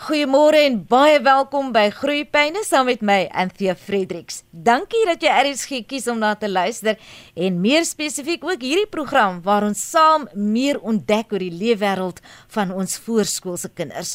Goeiemôre en baie welkom by Groeipyne saam met my Anthea Fredericks. Dankie dat jy RSG kies om na te luister en meer spesifiek ook hierdie program waar ons saam meer ontdek oor die leefwêreld van ons voorskoolse kinders.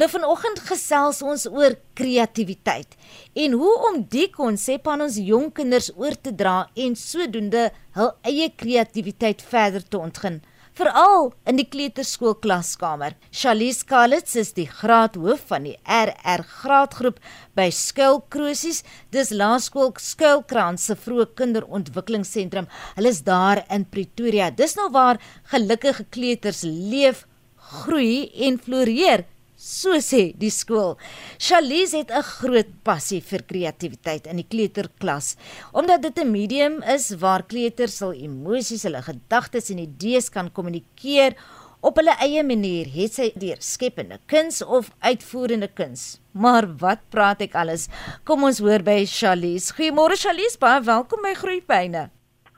Nou vanoggend gesels ons oor kreatiwiteit en hoe om die konsep aan ons jong kinders oor te dra en sodoende hul eie kreatiwiteit verder te ontgin veral in die kleuterskoolklaskamer. Charlize Kalitz is die graadhoof van die RR graadgroep by Skuilkrosies. Dis Laerskool Skuilkrans se vroeë kinderontwikkelingsentrum. Hulle is daar in Pretoria. Dis nou waar gelukkige kleuters leef, groei en floreer so sê die skool. Charlize het 'n groot passie vir kreatiwiteit in die kleuterklas, omdat dit 'n medium is waar kleuters hul emosies, hulle gedagtes en idees kan kommunikeer op hulle eie manier, het sy deur skepende kuns of uitvoerende kuns. Maar wat praat ek alles? Kom ons hoor by Charlize. Goeiemôre Charlize, baie welkom by Groepyne.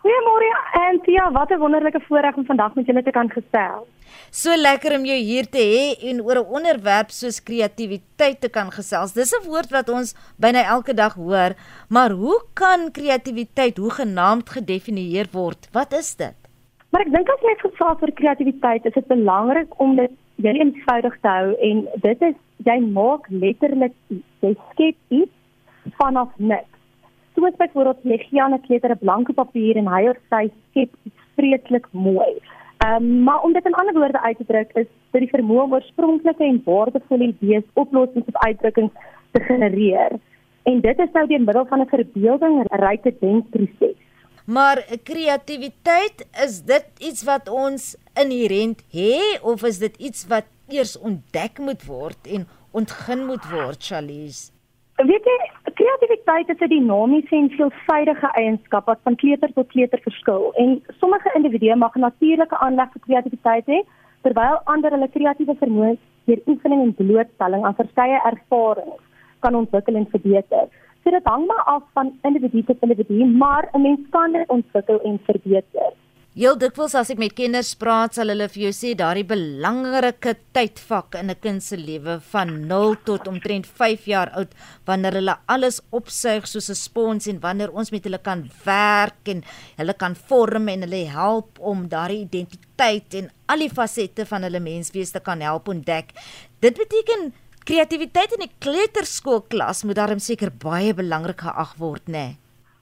Goeiemôre Antia, wat 'n wonderlike voorreg om vandag met julle te kan gesels. So lekker om jou hier te hê en oor 'n onderwerp soos kreatiwiteit te kan gesels. Dis 'n woord wat ons byna elke dag hoor, maar hoe kan kreatiwiteit hoegenaamd gedefinieer word? Wat is dit? Maar ek dink as jy gesels oor kreatiwiteit, is dit belangrik om dit jy eenvoudig te hou en dit is jy maak letterlik iets. Jy skep iets vanaf niks. Soos byvoorbeeld jy gee aan 'n kleuter 'n blanke papier en hy of sy skep iets vreeslik mooi. Ehm um, maar om dit in ander woorde uit te druk is dit die vermoë om oorspronklike en waardevolle idees, oplossings of uitdrukkings te genereer. En dit is nou deur middel van 'n verbeelding ryke denkproses. Maar kreatiwiteit is dit iets wat ons inherënt het of is dit iets wat eers ontdek moet word en ontgin moet word, Charlize? Weet jy, kreatiwiteit is 'n dinamiese en veelsidige eienskap wat van kleuter tot kleuter verskil en sommige individue mag natuurlike aanleg vir kreatiwiteit hê terwyl ander hulle kreatiewe vermoëns deur oefening en blootstelling aan verskeie ervarings kan ontwikkel en verbeter. So dit hang maar af van individu tot individu, maar 'n mens kan dit ontwikkel en verbeter. Heel dikwels as ek met kinders praat, sal hulle vir jou sê daardie belangrike tydvak in 'n kind se lewe van 0 tot omtrent 5 jaar oud wanneer hulle alles opsuig soos 'n spons en wanneer ons met hulle kan werk en hulle kan vorm en hulle help om daardie identiteit en al die fasette van hulle menswees te kan help ontdek. Dit beteken kreatiwiteit in die kleuterskoolklas moet daarom seker baie belangrik geag word, né? Nee?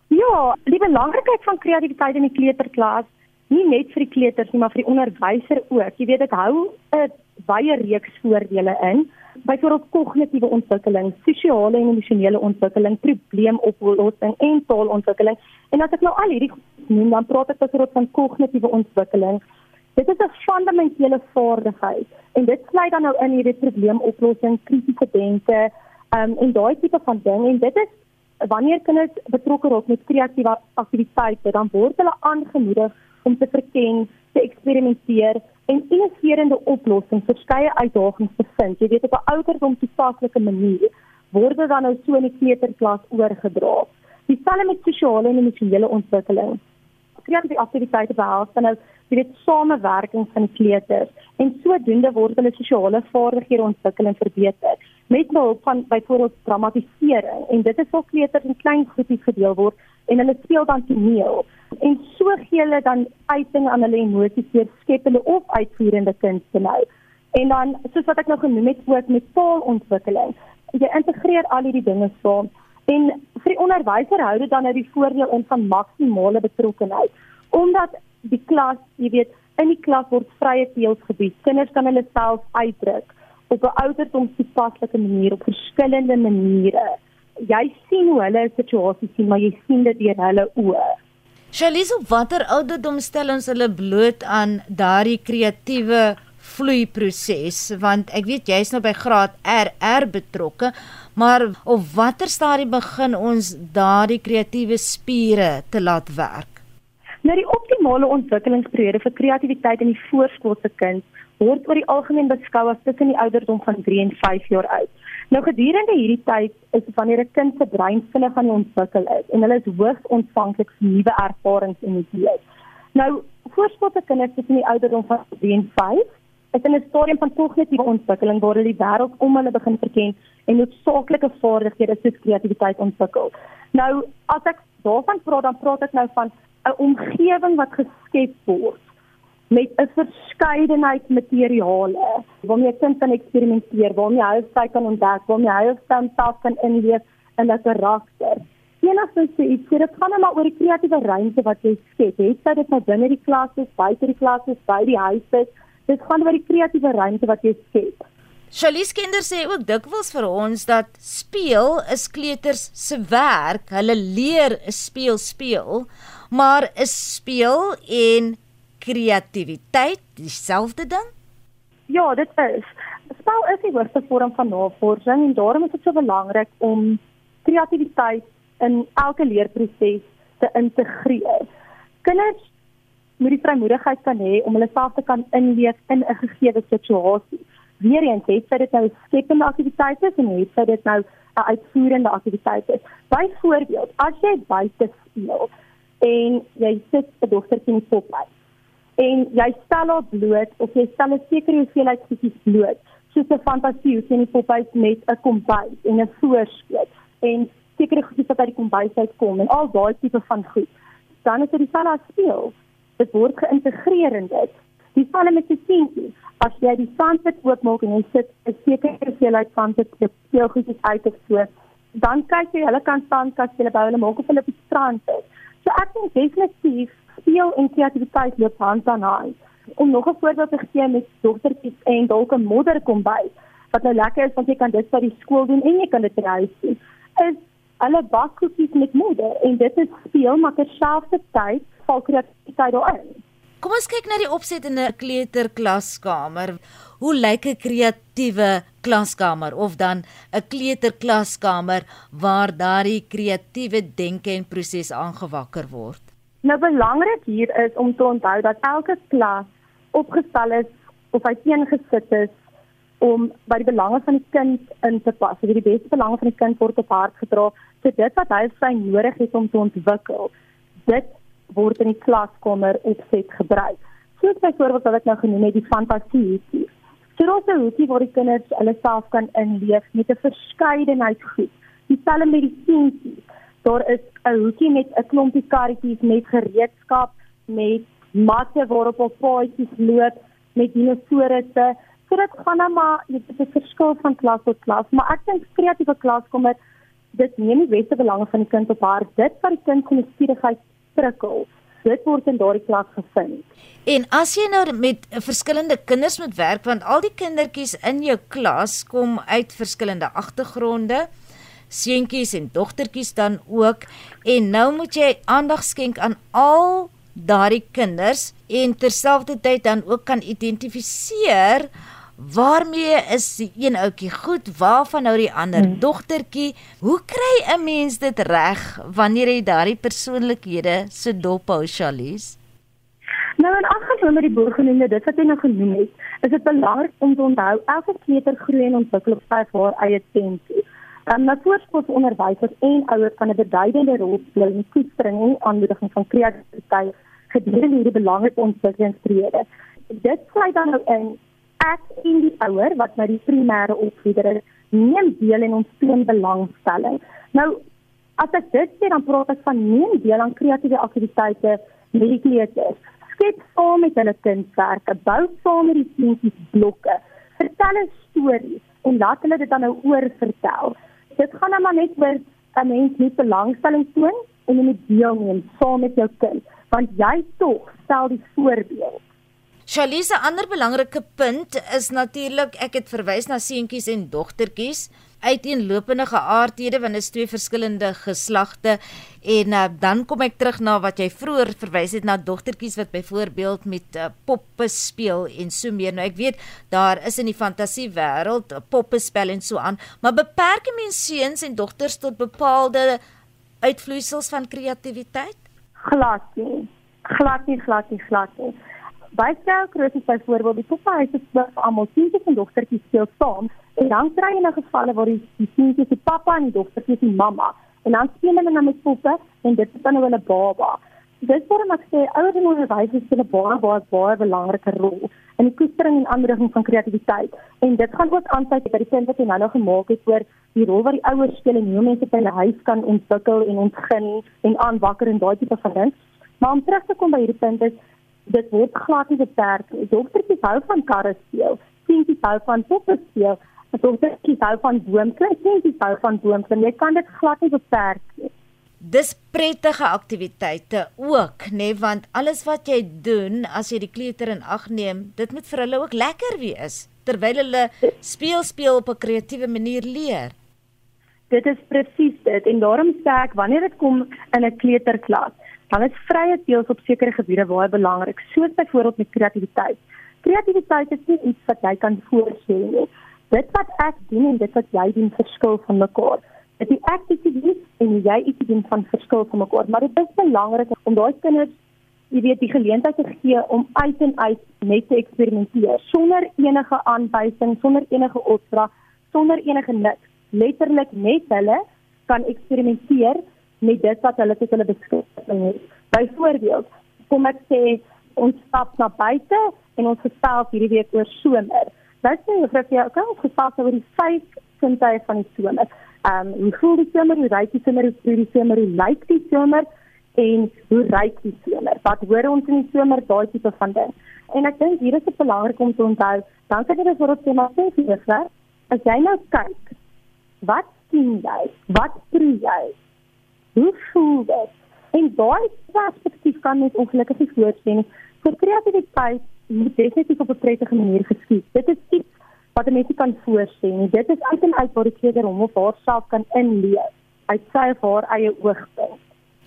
Ja, die belangrikheid van kreatiwiteit in die kleuterklas nie net vir die kleuters nie, maar vir die onderwyser ook. Jy weet dit hou 'n baie reeks voordele in, byvoorbeeld kognitiewe ontwikkeling, sosiale en emosionele ontwikkeling, probleemoplossing en taalontwikkeling. En as ek nou al hierdie noem, dan praat ek oor van kognitiewe ontwikkeling. Dit is 'n fundamentele vaardigheid en dit sluit dan nou in hierdie probleemoplossing, kritiese denke, um, en daai tipe van ding en dit is wanneer kinders betrokke raak met kreatiewe aktiwiteite, dan word hulle aangemoedig om te verken, te eksperimenteer en innoverende oplossings vir verskeie uitdagings te vind. Jy weet op 'n ouderdom toepaslike manier word dit dan nou so in die kleuterklas oorgedra. Dieselfde met sosiale en emosionele ontwikkeling. Kreatiewe aktiwiteite behels dan nou jy weet samewerking van kleuters en sodoende word hulle sosiale vaardighede ontwikkel en verbeter met behulp van byvoorbeeld dramatisering en dit is waar kleuters in klein groepies gedeel word en hulle speel dan toneel en so gee hulle dan uiting aan hulle emosies deur skepende of uitvoerende kunste nou. En dan soos wat ek nou genoem het ook met taalontwikkeling, jy integreer al hierdie dinge saam en vir die onderwyser hou dit dan nou die voordeel in van maksimale betrokkenheid omdat die klas, jy weet, in die klas word vrye teels gebied. Kinders kan hulle self uitdruk op 'n ouderdom toepaslike manier op verskillende maniere. Jy sien hoe hulle 'n situasie sien, maar jy sien dit deur hulle oë. Charlize, op watter ouderdom stel ons hulle bloot aan daardie kreatiewe vloeiproses? Want ek weet jy's nou by graad RR betrokke, maar op watter stadium begin ons daardie kreatiewe spiere te laat werk? Nou die optimale ontwikkelingsperiode vir kreatiwiteit in die voorskoolse kind word oor die algemeen beskou as tussen die ouderdom van 3 en 5 jaar oud. Nou gedurende hierdie tyd is wanneer 'n kind se brein vinnig aan die ontwikkel is en hulle is hoogs ontvanklik vir nuwe ervarings en idees. Nou voorskoolse kinders tussen die ouderdom van 3 en 5 is in 'n stadium van kognitiewe ontwikkeling waar hulle die wêreld om hulle begin verken en noodsaaklike vaardighede soos kreatiwiteit ontwikkel. Nou, as ek daarvan praat, dan praat ek nou van 'n omgewing wat geskep word met 'n verskeidenheid materiale waarmee jy kan eksperimenteer, waarmee jy sy kan ontdek, waarmee jy self kan inleef in 'n karakter. Enigstens sê iets, dit gaan net maar oor die kreatiewe ruimte wat jy skep. Het jy dit nou binne die klas is, buite die klas is, by die huis is, dit gaan oor die kreatiewe ruimte wat jy skep. Charlies kinders sê ook dikwels vir ons dat speel is kleuters se werk. Hulle leer speel speel, maar is speel en kreatiwiteit dieselfde ding? Ja, dit is. Spel is die hoogste vorm van navorsing en daarom is dit so belangrik om kreatiwiteit in elke leerproses te integreer. Kinders moet die vrymoedigheid kan hê om hulle self te kan inleef in 'n gegeewe situasie. Weereens het sy dit nou skepende aktiwiteite en het sy dit nou 'n uitvoerende aktiwiteite. Byvoorbeeld, as jy buite speel en jy sit 'n dogtertjie in die pophuis en jy stel haar bloot of jy stel 'n sekere hoeveelheid goedjies bloot soos 'n fantasie hoe sien die poppies met 'n kombuis en 'n voorskoot en sekere goedjies wat uit die kombuis uitkom en al daai tipe van goed. Dan is dit dieselfde as speel. Dit word geïntegreer in dit. Dieselfde met die seentjie. As jy die sandpit oopmaak en jy sit 'n sekere hoeveelheid sandpit op jou goedjies uit of so dan kyk jy hulle kan sandkas hulle bou hulle maak op hulle op die strand is. So ek dink definitief speel en kreatiwiteit loop hand aan hand. Om nog 'n voorbeeld te gee met dogtertjies en dalk 'n modder kom by wat nou lekker is want jy kan dit by die skool doen en jy kan dit by huis doen. Is hulle bakkoekies met modder en dit is speel maar terselfdertyd val kreatiwiteit daarin. Kom ons kyk na die opset in 'n kleuterklaskamer. Hoe lyk 'n kreatiewe klaskamer of dan 'n kleuterklaskamer waar daardie kreatiewe denke en proses aangewakker word? Nou belangrik hier is om te onthou dat elke klas opgestel is of uiteengesit is om by die belange van die kind in te pas. So die beste belange van die kind word op hart gedra. So dit wat hy sy nodig het om te ontwikkel, dit word in die klaskamer opset gebruik. Soos byvoorbeeld wat ek nou genoem het, die fantasie hoekie. So daar's 'n hoekie waar die kinders hulle self kan inleef met 'n verskeidenheid goed. Dieselfde met die seentjies daar is 'n hoekie met 'n klompie karretjies met gereedskap, met matte waarop op paadjies loop, met dinosourusse. So dit gaan nou maar dit is 'n verskil van klas tot klas, maar ek dink kreatiewe klaskamer dit neem die beste belange van die kind op hart. Dit wat die kind se nuuskierigheid prikkel. Dit word in daardie klas gevind. En as jy nou met verskillende kinders moet werk want al die kindertjies in jou klas kom uit verskillende agtergronde, seentjies en dogtertjies dan ook. En nou moet jy aandag skenk aan al daardie kinders en terselfdertyd dan ook kan identifiseer waarmee is die een ouetjie goed waarvan nou die ander hmm. dogtertjie? Hoe kry 'n mens dit reg wanneer jy daardie persoonlikhede so dop hou Charlies? Nou en afgesien met die boergenoemde dit wat jy nou genoem het is dit belangrik om te onthou elke kleuter groei en ontwikkel op sy haar eie tempo Um, nou voorskoolonderwysers en ouers kan 'n beduidende rol speel in die koestering en aanmoediging van kreatiwiteit gedurende hierdie belangrike ontwikkelingsperiode. Dit sluit dan nou in ek en die ouer wat nou die primêre opvoeder is, neem deel in ons toon belangstelling. Nou as ek dit sê dan praat ek van neem deel aan kreatiewe aktiwiteite met die kleuters. Skep saam met hulle kunswerke, bou saam met die kleintjies blokke. Vertel 'n storie en laat hulle dit dan nou oorvertel dit gaan nou maar net oor 'n mens met belangstelling toon en jy moet deelneem saam met jou kind, want jy tog stel die voorbeeld. Charlize, 'n ander belangrike punt is natuurlik ek het verwys na seentjies en dogtertjies uiteenlopende geaardhede want dit is twee verskillende geslagte. En uh, dan kom ek terug na wat jy vroeër verwys het na dogtertjies wat byvoorbeeld met uh, poppe speel en so meer. Nou ek weet daar is in die fantasie wêreld uh, poppe spel en so aan maar beperk mense seuns en dogters tot bepaalde uitvloeisels van kreatiwiteit? Glad nie. Glad nie glad nie glad nie by skoolkrosie byvoorbeeld die poppe huis is vir almal seentjies en dogtertjies speel saam En dan kry jy 'n gevalle waar die die seentjie se pappa en die dogtertjie se mamma en dan speel hulle nou met poppe en dit is dan nou hulle baba. Dit waarom ek sê ouers en onderwysers speel 'n baie baie baie belangrike rol in die koestering en aanmoediging van kreatiwiteit. En dit gaan ook aansluit by die punt wat jy nou nog gemaak het oor die rol wat die ouers speel en hoe mense by hulle huis kan ontwikkel en ontgin en aanwakker en daai tipe van ding. Maar om terug te kom by hierdie punt is dit word glad nie beperk. Dogtertjies hou van karre speel, seentjies hou van poppe speel, dogtertjies hou van boomklim, seentjies hou van boomklim. Jy kan dit glad nie beperk nie. Dis prettige aktiwiteite ook, nê, nee, want alles wat jy doen as jy die kleuter in ag neem, dit moet vir hulle ook lekker wees terwyl hulle speel speel op 'n kreatiewe manier leer. Dit is presies dit en daarom sê ek wanneer dit kom in 'n kleuterklas, dan is vrye teels op sekere gebiede baie belangrik, soos byvoorbeeld met kreatiwiteit. Kreatiwiteit is nie iets wat jy kan voorstel nie. Dit wat ek doen en dit wat jy doen verskil van mekaar. Dit is ek iets doen en jy iets doen van verskil van mekaar, maar dit is belangrik om daai kinders jy weet die geleentheid te gee om uit en uit net te eksperimenteer sonder enige aanwysing, sonder enige opdrag, sonder enige niks. Letterlik net hulle kan eksperimenteer met dit wat hulle tot hulle beskikking het. Byvoorbeeld, kom ek sê ons stap na buite en ons gesels hierdie week oor somer. Wat sê jy vir jou? Kan ons gesels oor die vyf sintuie van die somer? Ehm, um, hoe voel die somer? Hoe ryk die somer? Hoe die somer? Hoe lyk die somer? En hoe ryk die somer? Wat hoor ons in die somer? Daai tipe van ding. En ek dink hier is dit belangrik om te onthou, dan kan jy dit vir ons sê maar sê vir as jy nou kyk, wat sien jy? Wat proe jy? Hoe voel dit? En daai perspektief kan net ongelukkig nie voorsien nie. Vir kreatiwiteit moet definitief op 'n prettige manier geskied. Dit is iets wat 'n mens kan voorsien. Dit is uit en uit waar die kleuter hom of haarself kan inleef uit sy of haar eie oogpunt.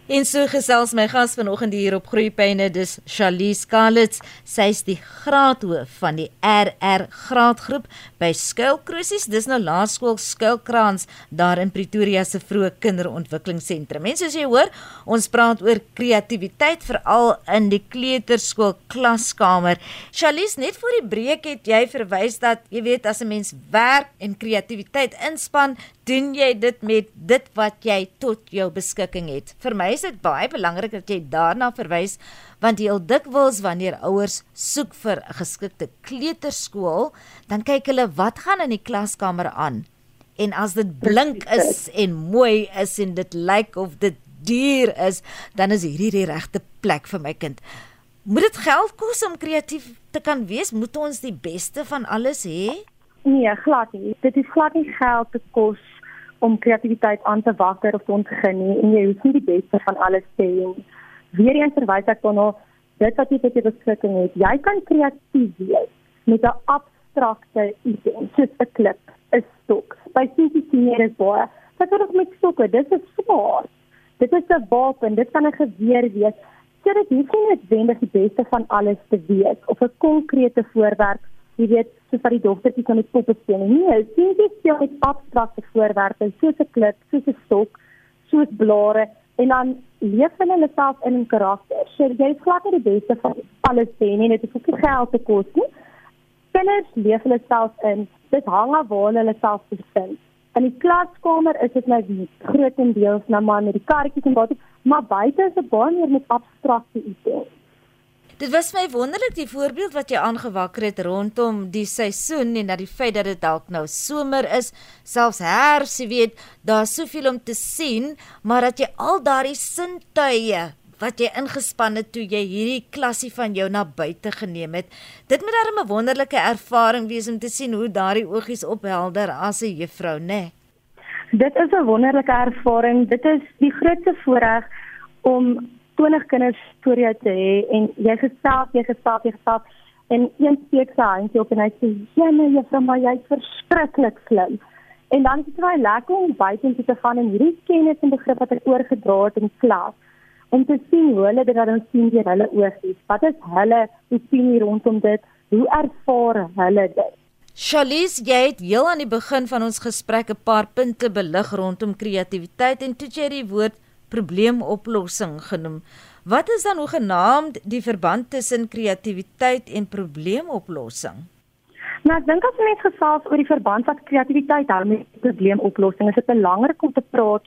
En so gesels my gas vanoggend hier op Groepyne, dis Charlize Scarlett. Sy's die graadhoof van die RR graadgroep by Skuilkruisies. Dis nou laerskool Skuilkrans daar in Pretoria se vroeë kinderontwikkelingsentrum. En soos jy hoor, ons praat oor kreatiwiteit veral in die kleuterskool klaskamer. Charlize, net voor die breek het jy verwys dat jy weet as 'n mens werk en kreatiwiteit inspann, doen jy dit met dit wat jy tot jou beskikking het. Vir my is dit baie belangrik dat jy daarna verwys want heel dikwels wanneer ouers soek vir 'n geskikte kleuterskool, dan kyk hulle wat gaan in die klaskamer aan. En as dit blink is en mooi is en dit lyk of dit duur is, dan is hierdie die regte plek vir my kind. Moet dit geld kos om kreatief te kan wees? Moet ons die beste van alles hê? Nee, glad nie. Dit is glad nie geld te kos om kreatiwiteit aan te wakker of te ontgin nie en jy hoef nie die beste van alles te hê nie. Weer eens verwys ek dan na dit wat jy tot jou beskikking het. Jy kan kreatief wees met 'n abstrakte idee, soos 'n klip, 'n stok. By jy dit baie. Wat word met stokke? Dit is swaar. Dit is 'n wapen, dit kan 'n geweer wees. So dit hoef nie noodwendig die beste van alles te wees of 'n konkrete voorwerp jy weet, soos wat die dogtertjie kan met poppe speel. Nee, jy speel met abstrakte voorwerpe soos 'n klip, soos 'n stok, soos blare en dan leef hulle hulle self in 'n karakter. So jy is glad nie die beste van alles sê nie, dit is ook nie geld te kos nie. Kinders leef hulle self in. Dit hang af waar hulle self bevind. In die klaskamer is dit nou die grootendeels nou maar met die karretjies en wat, maar buite is dit baie meer met abstrakte idees. Dit was my wonderlik die voorbeeld wat jy aangewakker het rondom die seisoen en dat die feit dat dit dalk nou somer is, selfs herfs, jy weet, daar's soveel om te sien, maar dat jy al daardie sintuie wat jy ingespan het toe jy hierdie klasie van jou na buite geneem het. Dit moet darem 'n wonderlike ervaring wees om te sien hoe daardie oogies ophelder as 'n juffrou, né? Nee. Dit is 'n wonderlike ervaring. Dit is die grootste voorreg om 20 kinders voor jou te hê en jy gesels, jy gesels, jy gesels en een steek sy handjie op en hy sê, "Jene, juffrou, maar jy's verskriklik slim." En dan is dit baie lekker om buite te gaan en hierdie kennis en begrip wat ek oorgedra het in klas om te sien hoe hulle dit dan sien deur hulle oë. Wat is hulle opinie rondom dit? Hoe ervaar hulle dit? Charlize, jy het heel aan die begin van ons gesprek 'n paar punte belig rondom kreatiwiteit en toe jy die woord probleemoplossing genoem. Wat is dan hoegenaamd die verband tussen kreatiwiteit en probleemoplossing? Nou, ek dink as mens gesels oor die verband wat kreatiwiteit hou met probleemoplossing, is dit belangrik om te praat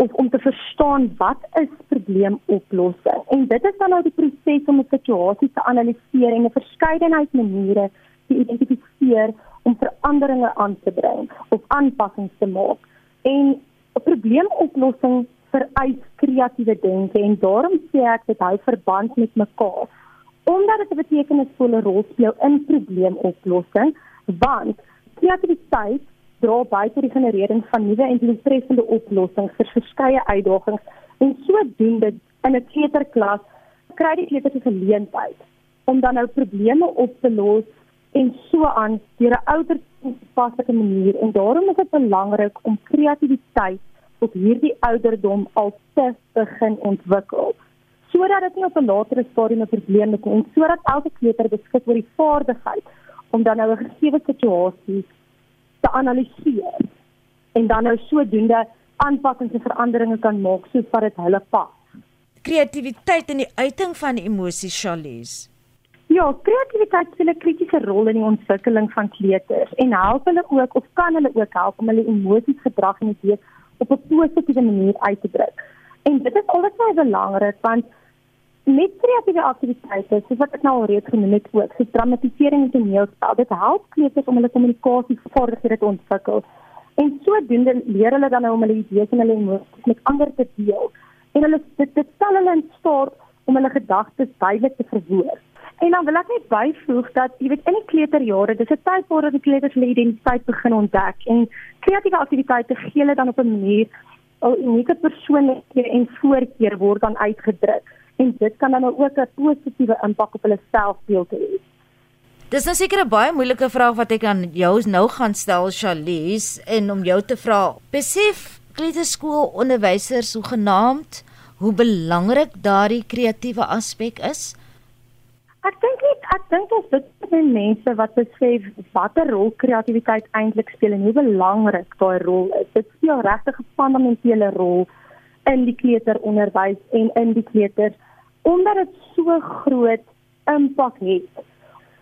of om te verstaan wat is probleemoplossing. En dit is dan nou die proses om 'n situasie te analiseer en 'n verskeidenheid maniere te identifiseer om veranderinge aan te bring of aanpassings te maak. En 'n probleemoplossing vereis kreatiewe denke en daarom sê ek dit hou verband met mekaar. Omdat dit 'n betekenisvolle rol speel in probleemoplossing, want kreatiwiteit dra by tot die generering van nuwe en doeltreffende oplossings vir verskeie uitdagings en sodoende in 'n kleuterklas kry die kleuters 'n geleentheid om dan nou probleme op te los en so aan deur 'n ouderdomspaslike manier en daarom is dit belangrik om kreatiwiteit op hierdie ouderdom al te begin ontwikkel sodat dit nie op 'n latere stadium 'n probleem is en sodat elke kleuter beskik oor die vaardigheid om dan nou 'n gegee situasie te analiseer en dan nou sodoende aanpassings en veranderinge kan maak soos wat dit hulle pas. Kreatiwiteit in die uiting van emosies, Charlize. Ja, kreatiwiteit speel 'n kritiese rol in die ontwikkeling van kleuters en help hulle ook of kan hulle ook help om hulle emosies, gedrag en idees op 'n positiewe manier uit te druk. En dit is alles baie belangrik want met kreatiewe aktiwiteite, soos wat ek nou al reeds genoem het, ook so dramatisering en toneelspel, dit help kleuters om hulle kommunikasievaardighede te ontwikkel. En sodoende leer hulle dan nou om hulle idees en hulle emosies met ander te deel. En hulle dit, dit stel hulle in staat om hulle gedagtes duidelik te verwoord. En dan wil ek net byvoeg dat jy weet in die kleuterjare, dis 'n tyd waar die kleuters hulle identiteit begin ontdek en kreatiewe aktiwiteite gee hulle dan op 'n manier 'n unieke persoonlikhede en voorkeur word dan uitgedruk en dit kan dan ook 'n positiewe impak op hulle selfbeeld hê. Dis nou seker 'n baie moeilike vraag wat ek aan jou nou gaan stel, Charlize, en om jou te vra, besef kleuterskoolonderwysers hoe genaamd hoe belangrik daardie kreatiewe aspek is? Ek dink net ek dink dit is mense wat besef watter rol kreatiwiteit eintlik speel en hoe belangrik daai rol is. Dit speel regtig 'n fundamentele rol in die kleuteronderwys en in die kleuters omdat dit so groot impak het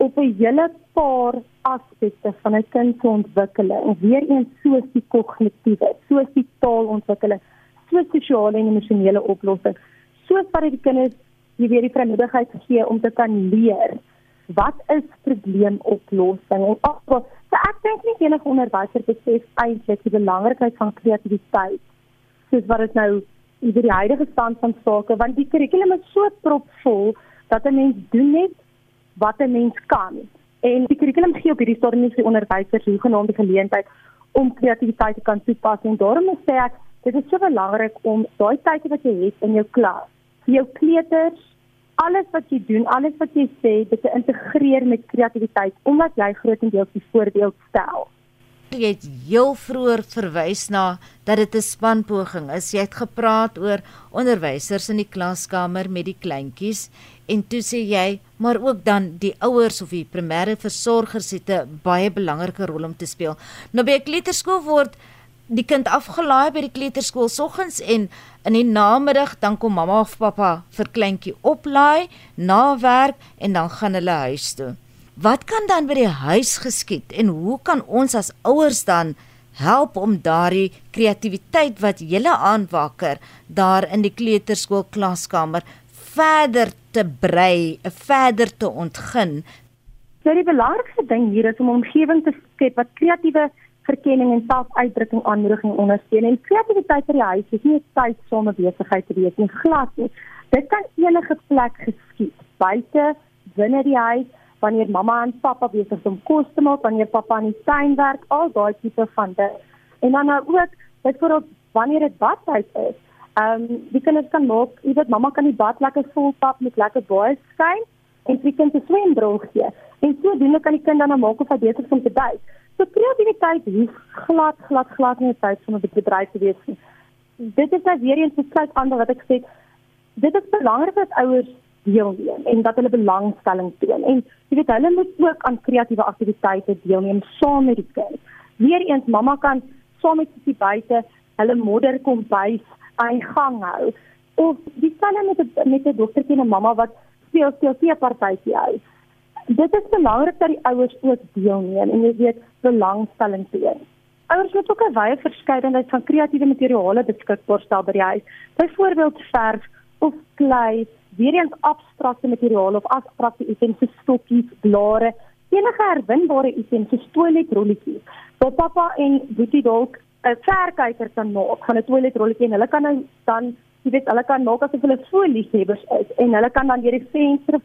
op 'n hele paar aspekte van 'n kind se ontwikkeling. Weer eens soos die kognitiewe, soos die taalontwikkeling, soos sosiale en emosionele oplossings, soos wat die kinders jy weer die vrymoedigheid gee om te kan leer wat is probleemoplossing. En agter so ek dink nie enige onderwyser besef eintlik die belangrikheid van kreatiwiteit soos wat dit nou oor die huidige stand van sake want die kurrikulum is so propvol dat 'n mens doen net wat 'n mens kan. En die kurrikulum gee op hierdie stadium nie vir onderwysers hoe genoem die geleentheid om kreatiwiteit te kan toepas en daarom sê ek dit is so belangrik om daai tyd wat jy het in jou klas jou kleuters alles wat jy doen alles wat jy sê dit te integreer met kreatiwiteit omdat jy grootendeels die voorbeeld stel jy het heel vroeër verwys na dat dit 'n spanpoging is. Jy het gepraat oor onderwysers in die klaskamer met die kleintjies en toe sê jy maar ook dan die ouers of die primêre versorgers het 'n baie belangrike rol om te speel. Nou by 'n kleuterskool word die kind afgelaai by die kleuterskool soggens en in die namiddag dan kom mamma of pappa vir kleintjie oplaai na werk en dan gaan hulle huis toe. Wat kan dan by die huis geskied en hoe kan ons as ouers dan help om daardie kreatiwiteit wat julle aanwakker daar in die kleuterskool klaskamer verder te brei, verder te ontgin? So die belangrikste ding hier is om 'n omgewing te skep wat kreatiewe verkenning en selfuitdrukking aanmoedig en ondersteun. En kreatiwiteit by die huis is nie 'n tydsame besigheid te wees nie, glad nie. Dit kan enige plek geskied, buite, binne die huis wanneer mamma en pappa besig is om kos te maak, wanneer pappa in die tuin werk, al daai tipe van dit. En dan nou ook byvoorbeeld wanneer dit badtyd is. Ehm um, die kinders kan maak, jy weet mamma kan die bad lekker vol pap met lekker baie skyn en die kind se swemdroog gee. En sodoende kan die kind dan nou maak of hy besig is om te duik. So kreatiwiteit hoef glad glad glad nie tyd van 'n bedryf te wees nie. Dit is nou weer eens besluit ander wat ek sê. Dit is belangrik dat ouers deelneem en dat hulle belangstelling toon. En jy weet hulle moet ook aan kreatiewe aktiwiteite deelneem saam met die kind. Weereens mamma kan saam met die buite hulle modder kom bys aan gang hou. Of die stelle met 'n met 'n dogtertjie en 'n mamma wat speel speel se partytjie uit. Dit is belangrik dat die ouers ook deelneem en jy weet belangstelling toon. Ouers moet ook 'n wye verskeidenheid van kreatiewe materiale beskikbaar stel by die huis. Byvoorbeeld verf of klei, weer eens abstrakte materiale of abstrakte items soos stokkies, blare, enige herwinbare items soos toiletrolletjies. Waar pappa en boetie dalk 'n verkyker kan maak van 'n toiletrolletjie en hulle kan nou dan, jy weet, hulle kan maak asof hulle voelliefhebbers is en hulle kan dan deur die venster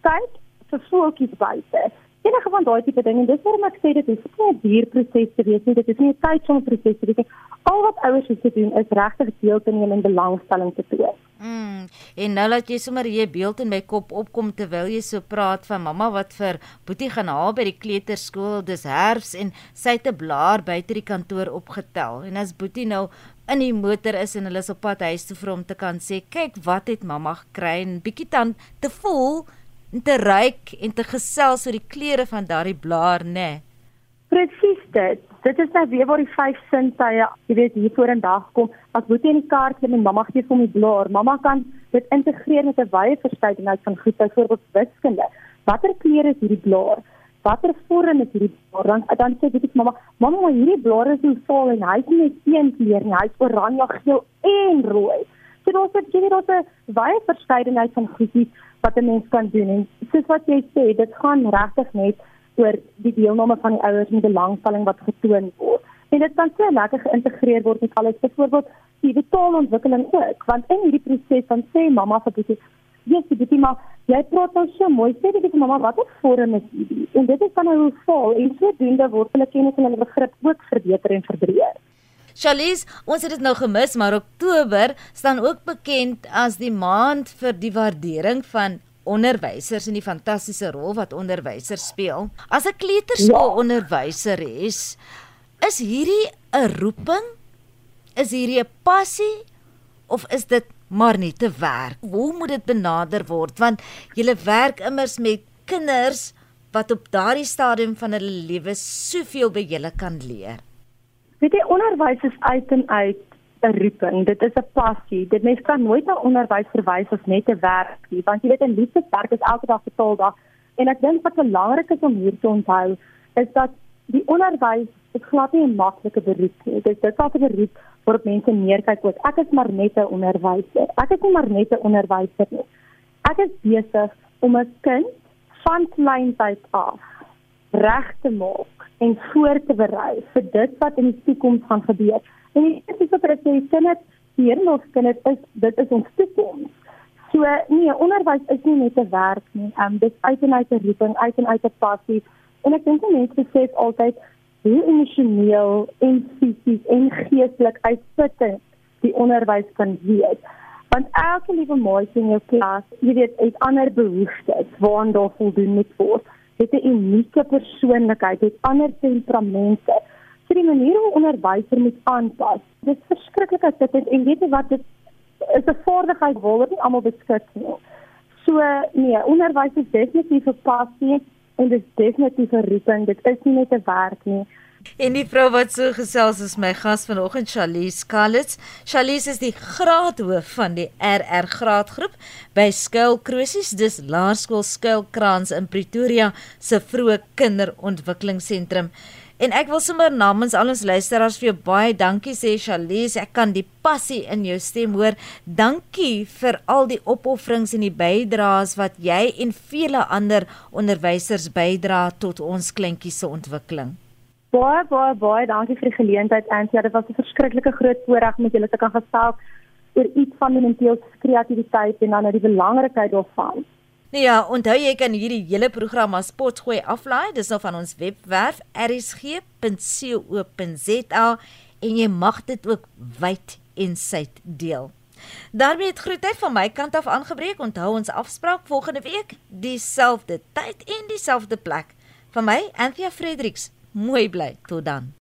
kyk vir voeltjies buite enige van daai tipe dinge. Dis waarom ek sê dit is nie 'n duur proses te wees nie. Dit is nie 'n tydsome proses te wees nie. Al wat ouers moet doen is regtig deel te neem en belangstelling te toon. Mm. En nou laat jy sommer hier beeld in my kop opkom terwyl jy so praat van mamma wat vir Boetie gaan haal by die kleuterskool. Dis herfs en sy het 'n blaar buite die kantoor opgetel. En as Boetie nou in die motor is en hulle is op pad huis toe vir hom te kan sê, "Kyk wat het mamma gekry" en bietjie dan te voel en te ryk en te gesels oor die kleure van daardie blaar, né? Nee. Presies dit. Dit is nou weer waar die vyf sintuie, jy weet, hier voor in dag kom. As Boetie in die kar klim en mamma gee hom die blaar, mamma kan dit integreer met 'n wye verskeidenheid van goed, byvoorbeeld wiskunde. Watter kleure is hierdie blaar? Watter vorm is hierdie blaar? Dan dan sê dit mamma, mamma, maar hierdie blaar is so vol en hy's nie net een kleur nie, hy's oranje, geel en rooi. So daar's 'n jy weet daar's 'n baie verskeidenheid van goedjies wat 'n mens kan doen en soos wat jy sê, dit gaan regtig net oor die deelname van die ouers die belangstelling wat getoon word. En dit kan so lekker geïntegreer word met alles, byvoorbeeld die taalontwikkeling ook, want in hierdie proses van sê mamma vir bietjie sy bietjie maar jy praat nou so mooi. Sê dit vir mamma wat 'n vorm is hierdie. En dit is nou hoe vol en sodoende word hulle kennis en hulle begrip ook verbeter en verbreek. Charlies, ons het dit nou gemis, maar Oktober staan ook bekend as die maand vir die waardering van onderwysers en die fantastiese rol wat onderwysers speel. As 'n kleuterskoolonderwyser is, is hierdie 'n roeping? Is hierdie 'n passie of is dit maar net 'n werk? Hoe moet dit benader word? Want jy werk immers met kinders wat op daardie stadium van hulle lewe soveel by julle kan leer. Weet jy onderwys is uit en uit 'n roeping. Dit is 'n passie. Dit mens kan nooit na onderwys verwys as net 'n werk nie, want jy weet 'n liefdeswerk is elke dag betaalbaar. En ek dink wat belangrik is om hier te onthou, is dat die onderwys is glad nie 'n maklike beroep nie. Dit is 'n beroep waarop mense neerkyk oor. Ek is maar net 'n onderwyser. Ek is nie maar net 'n onderwyser nie. Ek is besig om 'n kind van kleintyd af reg te maak en voor te berei vir dit wat in die toekoms gaan gebeur. En dit is wat ek sê, kinders, hier nog kinders is dit is ons toekoms. So nee, onderwys is nie net 'n werk nie. Ehm um, dit is uit en uit 'n roeping, uit en uit 'n passie. En ek dink mense sê altyd hoe emosioneel en fisies en geestelik uitputtend die onderwys kan wees. Want elke liewe maatjie in jou klas, jy weet, het ander behoeftes waaraan daar voldoen moet word het 'n unieke persoonlikheid, het ander temperamente. So die manier hoe onderwyser moet aanpas. Dit is verskriklik as dit is, en weet jy wat dit is 'n vaardigheid waaroor nie almal beskik nie. So nee, onderwys is definitief 'n passie en dit is definitief 'n roeping. Dit is nie net 'n werk nie. En die vrou wat so gesels is my gas vanoggend Charlize Kallits. Charlize is die graadhoof van die RR graadgroep by Skuilkrosies, dis Laerskool Skuilkrans in Pretoria se vroeë kinderontwikkelingsentrum. En ek wil sommer namens al ons luisteraars vir jou baie dankie sê Charlize. Ek kan die passie in jou stem hoor. Dankie vir al die opofferings en die bydraes wat jy en vele ander onderwysers bydra tot ons kleintjies se ontwikkeling. Baie baie baie dankie vir die geleentheid Ansia. Dit was 'n verskriklike groot voorreg om met julle te kan gesels oor iets van fundamenteel kreatiwiteit en dan nou die belangrikheid daarvan. Nee ja, onthou jy kan hierdie hele program as potgooi aflaai. Dis nou van ons webwerf rsg.co.za en jy mag dit ook wyd en suid deel. daarmee het groetheid van my kant af aangebreek. Onthou ons afspraak volgende week, dieselfde tyd en dieselfde plek. Van my, Anthea Fredericks. Mooi bly. Tot dan.